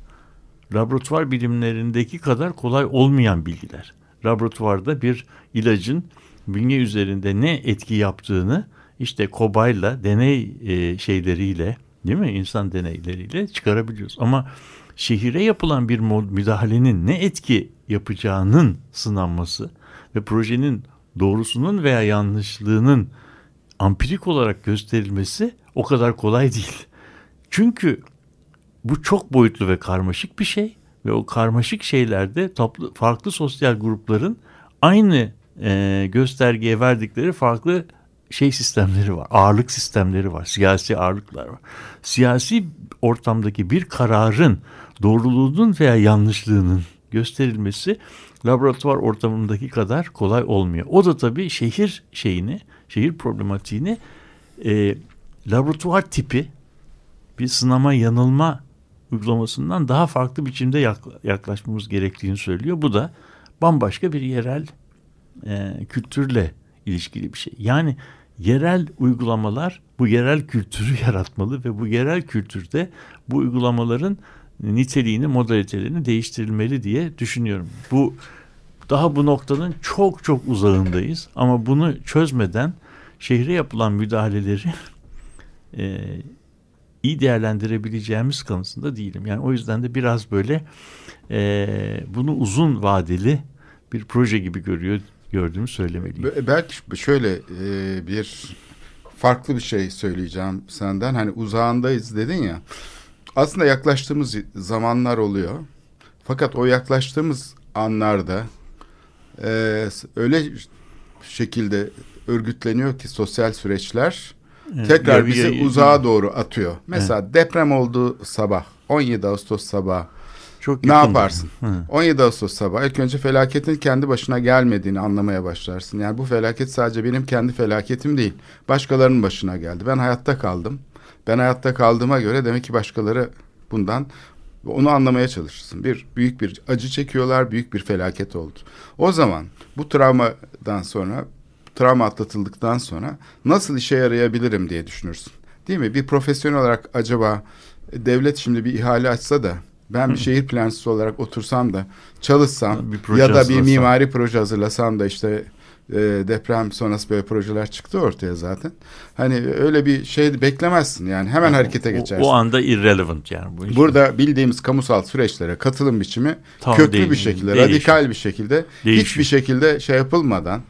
laboratuvar bilimlerindeki kadar kolay olmayan bilgiler. Laboratuvarda bir ilacın bünye üzerinde ne etki yaptığını işte kobayla, deney e, şeyleriyle, değil mi? İnsan deneyleriyle çıkarabiliyoruz. Ama şehire yapılan bir müdahalenin ne etki yapacağının sınanması ve projenin doğrusunun veya yanlışlığının ampirik olarak gösterilmesi o kadar kolay değil. Çünkü bu çok boyutlu ve karmaşık bir şey ve o karmaşık şeylerde toplu, farklı sosyal grupların aynı e, göstergeye verdikleri farklı şey sistemleri var. Ağırlık sistemleri var. Siyasi ağırlıklar var. Siyasi ortamdaki bir kararın doğruluğunun veya yanlışlığının gösterilmesi laboratuvar ortamındaki kadar kolay olmuyor. O da tabii şehir şeyini, şehir problematiğini e, laboratuvar tipi bir sınama yanılma uygulamasından daha farklı biçimde yaklaşmamız gerektiğini söylüyor. Bu da bambaşka bir yerel e, kültürle ilişkili bir şey. Yani yerel uygulamalar bu yerel kültürü (laughs) yaratmalı ve bu yerel kültürde bu uygulamaların niteliğini, modalitelerini değiştirilmeli diye düşünüyorum. Bu daha bu noktanın çok çok uzağındayız ama bunu çözmeden şehre yapılan müdahaleleri e, iyi değerlendirebileceğimiz kanısında değilim. Yani o yüzden de biraz böyle e, bunu uzun vadeli bir proje gibi görüyor gördüğümü söylemeliyim. Belki şöyle e, bir farklı bir şey söyleyeceğim senden. Hani uzağındayız dedin ya. Aslında yaklaştığımız zamanlar oluyor. Fakat o yaklaştığımız anlarda e, öyle şekilde örgütleniyor ki sosyal süreçler evet, tekrar bizi ya, uzağa doğru atıyor. Mesela evet. deprem oldu sabah 17 Ağustos sabah çok ne yaparsın? Hı. 17 Ağustos sabah ilk önce felaketin kendi başına gelmediğini anlamaya başlarsın. Yani bu felaket sadece benim kendi felaketim değil. Başkalarının başına geldi. Ben hayatta kaldım. Ben hayatta kaldığıma göre demek ki başkaları bundan onu anlamaya çalışırsın. Bir büyük bir acı çekiyorlar, büyük bir felaket oldu. O zaman bu travmadan sonra, travma atlatıldıktan sonra nasıl işe yarayabilirim diye düşünürsün. Değil mi? Bir profesyonel olarak acaba devlet şimdi bir ihale açsa da ben bir şehir plancısı olarak otursam da çalışsam ya da bir mimari proje hazırlasam da işte e, deprem sonrası böyle projeler çıktı ortaya zaten. Hani öyle bir şey beklemezsin yani hemen harekete geçersin. O, o anda irrelevant yani bu. Burada bildiğimiz kamusal süreçlere katılım biçimi Tam köklü değil, bir şekilde, değişim. radikal bir şekilde, değişim. hiçbir şekilde şey yapılmadan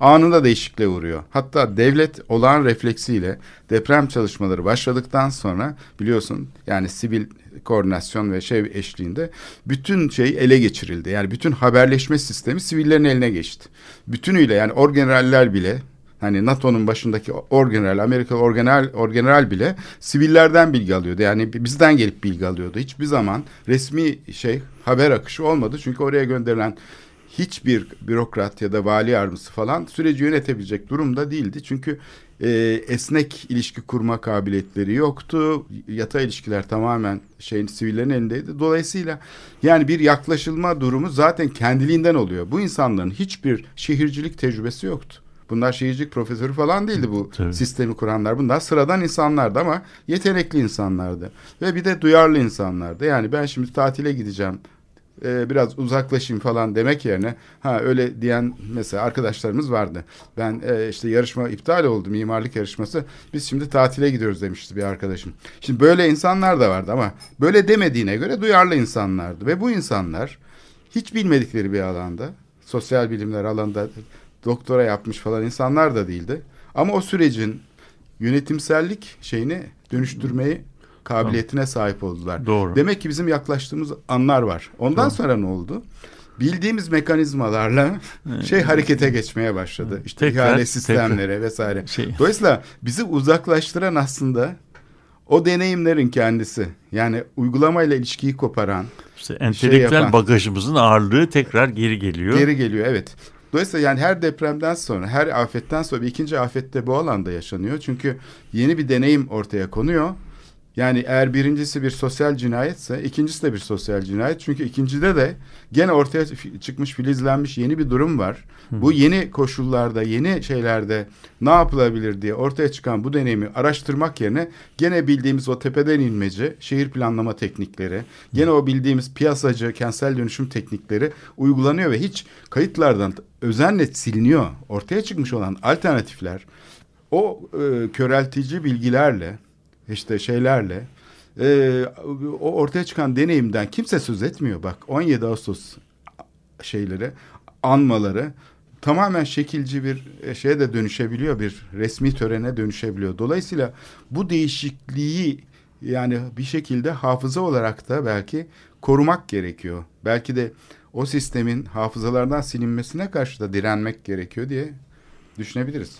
anında değişikliğe uğruyor. Hatta devlet olağan refleksiyle deprem çalışmaları başladıktan sonra biliyorsun yani sivil koordinasyon ve şey eşliğinde bütün şey ele geçirildi. Yani bütün haberleşme sistemi sivillerin eline geçti. Bütünüyle yani orgeneraller bile Hani NATO'nun başındaki orgeneral, Amerikalı orgeneral, orgeneral bile sivillerden bilgi alıyordu. Yani bizden gelip bilgi alıyordu. Hiçbir zaman resmi şey haber akışı olmadı. Çünkü oraya gönderilen hiçbir bürokrat ya da vali yardımcısı falan süreci yönetebilecek durumda değildi. Çünkü e, esnek ilişki kurma kabiliyetleri yoktu. Yata ilişkiler tamamen şeyin sivillerin elindeydi. Dolayısıyla yani bir yaklaşılma durumu zaten kendiliğinden oluyor. Bu insanların hiçbir şehircilik tecrübesi yoktu. Bunlar şehircilik profesörü falan değildi bu Tabii. sistemi kuranlar. Bunlar sıradan insanlardı ama yetenekli insanlardı. Ve bir de duyarlı insanlardı. Yani ben şimdi tatile gideceğim e, biraz uzaklaşayım falan demek yerine ha öyle diyen mesela arkadaşlarımız vardı. Ben e, işte yarışma iptal oldu mimarlık yarışması. Biz şimdi tatile gidiyoruz demişti bir arkadaşım. Şimdi böyle insanlar da vardı ama böyle demediğine göre duyarlı insanlardı ve bu insanlar hiç bilmedikleri bir alanda sosyal bilimler alanında doktora yapmış falan insanlar da değildi. Ama o sürecin yönetimsellik şeyini dönüştürmeyi kabiliyetine sahip oldular. Doğru. Demek ki bizim yaklaştığımız anlar var. Ondan Doğru. sonra ne oldu? Bildiğimiz mekanizmalarla şey harekete geçmeye başladı. İşte Tekrar- ihale sistemlere vesaire. Şey- Dolayısıyla bizi uzaklaştıran aslında o deneyimlerin kendisi. Yani uygulamayla ilişkiyi koparan, İşte entelektüel yapan- bagajımızın ağırlığı tekrar geri geliyor. geri geliyor evet. Dolayısıyla yani her depremden sonra, her afetten sonra bir ikinci afette bu alanda yaşanıyor. Çünkü yeni bir deneyim ortaya konuyor. Yani eğer birincisi bir sosyal cinayetse ikincisi de bir sosyal cinayet. Çünkü ikincide de gene ortaya çıkmış filizlenmiş yeni bir durum var. Bu yeni koşullarda, yeni şeylerde ne yapılabilir diye ortaya çıkan bu deneyimi araştırmak yerine gene bildiğimiz o tepeden inmeci şehir planlama teknikleri, gene o bildiğimiz piyasacı, kentsel dönüşüm teknikleri uygulanıyor ve hiç kayıtlardan özenle siliniyor. Ortaya çıkmış olan alternatifler o e, köreltici bilgilerle işte şeylerle e, o ortaya çıkan deneyimden kimse söz etmiyor bak 17 Ağustos şeyleri anmaları tamamen şekilci bir e, şeye de dönüşebiliyor bir resmi törene dönüşebiliyor. Dolayısıyla bu değişikliği yani bir şekilde hafıza olarak da belki korumak gerekiyor. Belki de o sistemin hafızalardan silinmesine karşı da direnmek gerekiyor diye düşünebiliriz.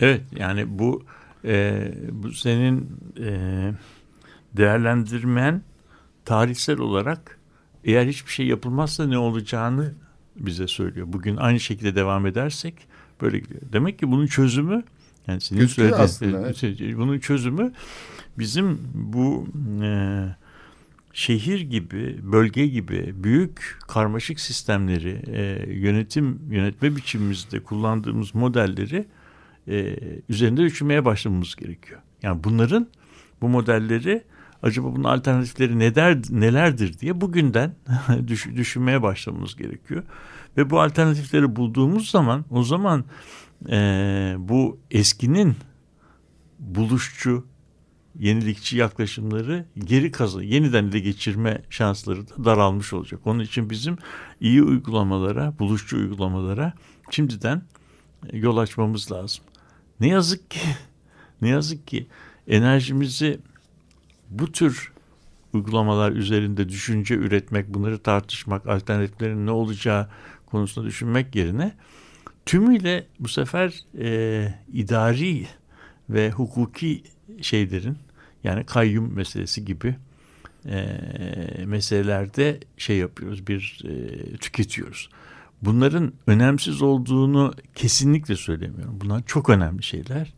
Evet yani bu e, bu senin e, değerlendirmen tarihsel olarak eğer hiçbir şey yapılmazsa ne olacağını bize söylüyor. Bugün aynı şekilde devam edersek böyle gidiyor. Demek ki bunun çözümü yani senin söylediğin aslında, evet. bunun çözümü bizim bu e, şehir gibi, bölge gibi büyük karmaşık sistemleri, e, yönetim yönetme biçimimizde kullandığımız modelleri e, üzerinde düşünmeye başlamamız gerekiyor. Yani bunların bu modelleri acaba bunun alternatifleri neler, nelerdir diye bugünden (laughs) düş, düşünmeye başlamamız gerekiyor. Ve bu alternatifleri bulduğumuz zaman o zaman e, bu eskinin buluşçu, yenilikçi yaklaşımları geri kazı, yeniden ele geçirme şansları da daralmış olacak. Onun için bizim iyi uygulamalara, buluşçu uygulamalara şimdiden yol açmamız lazım. Ne yazık ki, ne yazık ki enerjimizi bu tür uygulamalar üzerinde düşünce üretmek, bunları tartışmak, alternatiflerin ne olacağı konusunda düşünmek yerine tümüyle bu sefer e, idari ve hukuki şeylerin yani kayyum meselesi gibi e, meselelerde şey yapıyoruz, bir e, tüketiyoruz. Bunların önemsiz olduğunu kesinlikle söylemiyorum. Bunlar çok önemli şeyler.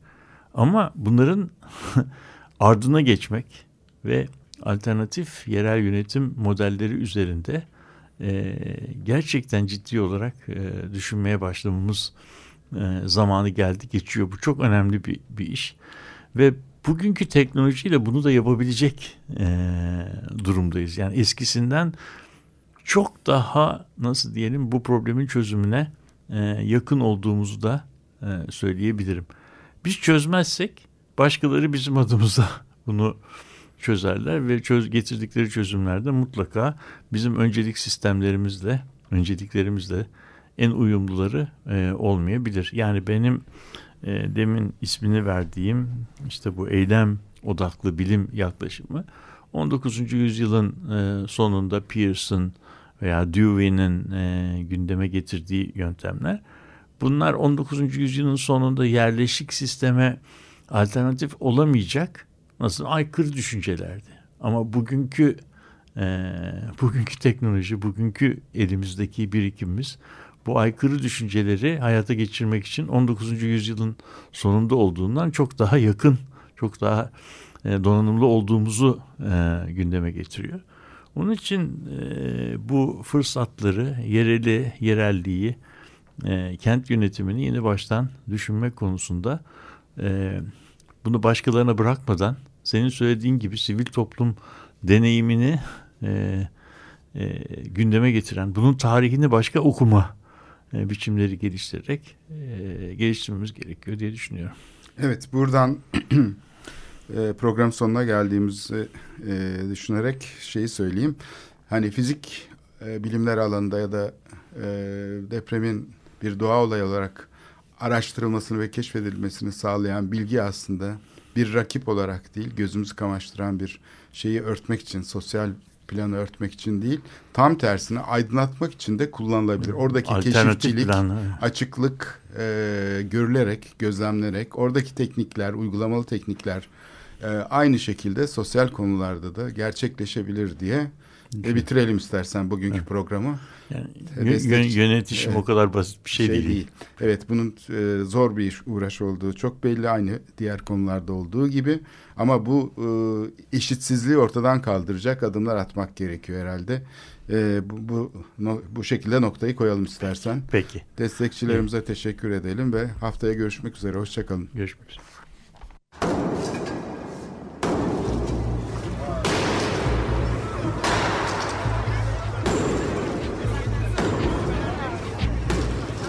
Ama bunların (laughs) ardına geçmek ve alternatif yerel yönetim modelleri üzerinde e, gerçekten ciddi olarak e, düşünmeye başlamamız e, zamanı geldi geçiyor. Bu çok önemli bir, bir iş ve bugünkü teknolojiyle bunu da yapabilecek e, durumdayız. Yani eskisinden çok daha nasıl diyelim bu problemin çözümüne e, yakın olduğumuzu da e, söyleyebilirim. Biz çözmezsek başkaları bizim adımıza (laughs) bunu çözerler ve çöz, getirdikleri çözümlerde mutlaka bizim öncelik sistemlerimizle, önceliklerimizle en uyumluları e, olmayabilir. Yani benim e, demin ismini verdiğim işte bu eylem odaklı bilim yaklaşımı 19. yüzyılın e, sonunda Pearson veya Dewey'nin e, gündeme getirdiği yöntemler. Bunlar 19. yüzyılın sonunda yerleşik sisteme alternatif olamayacak nasıl aykırı düşüncelerdi. Ama bugünkü e, bugünkü teknoloji, bugünkü elimizdeki birikimimiz bu aykırı düşünceleri hayata geçirmek için 19. yüzyılın sonunda olduğundan çok daha yakın, çok daha e, donanımlı olduğumuzu e, gündeme getiriyor. Onun için e, bu fırsatları, yereli, yerelliği, e, kent yönetimini yeni baştan düşünmek konusunda e, bunu başkalarına bırakmadan senin söylediğin gibi sivil toplum deneyimini e, e, gündeme getiren, bunun tarihini başka okuma e, biçimleri geliştirerek e, geliştirmemiz gerekiyor diye düşünüyorum. Evet buradan (clears throat) program sonuna geldiğimizi e, düşünerek şeyi söyleyeyim. Hani fizik e, bilimler alanında ya da e, depremin bir doğa olayı olarak araştırılmasını ve keşfedilmesini sağlayan bilgi aslında bir rakip olarak değil, gözümüzü kamaştıran bir şeyi örtmek için, sosyal planı örtmek için değil, tam tersine aydınlatmak için de kullanılabilir. Oradaki keşifçilik, planı. açıklık e, görülerek, gözlemlenerek, oradaki teknikler, uygulamalı teknikler e, aynı şekilde sosyal konularda da gerçekleşebilir diye e, bitirelim istersen bugünkü programı. Yani E, destek- yönetişim Evet. o kadar basit bir şey, değil. Evet bunun e, zor bir uğraş olduğu çok belli aynı diğer konularda olduğu gibi. Ama bu e, eşitsizliği ortadan kaldıracak adımlar atmak gerekiyor herhalde. E, bu, bu, no- bu şekilde noktayı koyalım istersen. Peki. Destekçilerimize teşekkür edelim ve haftaya görüşmek üzere. Hoşçakalın. Görüşmek üzere.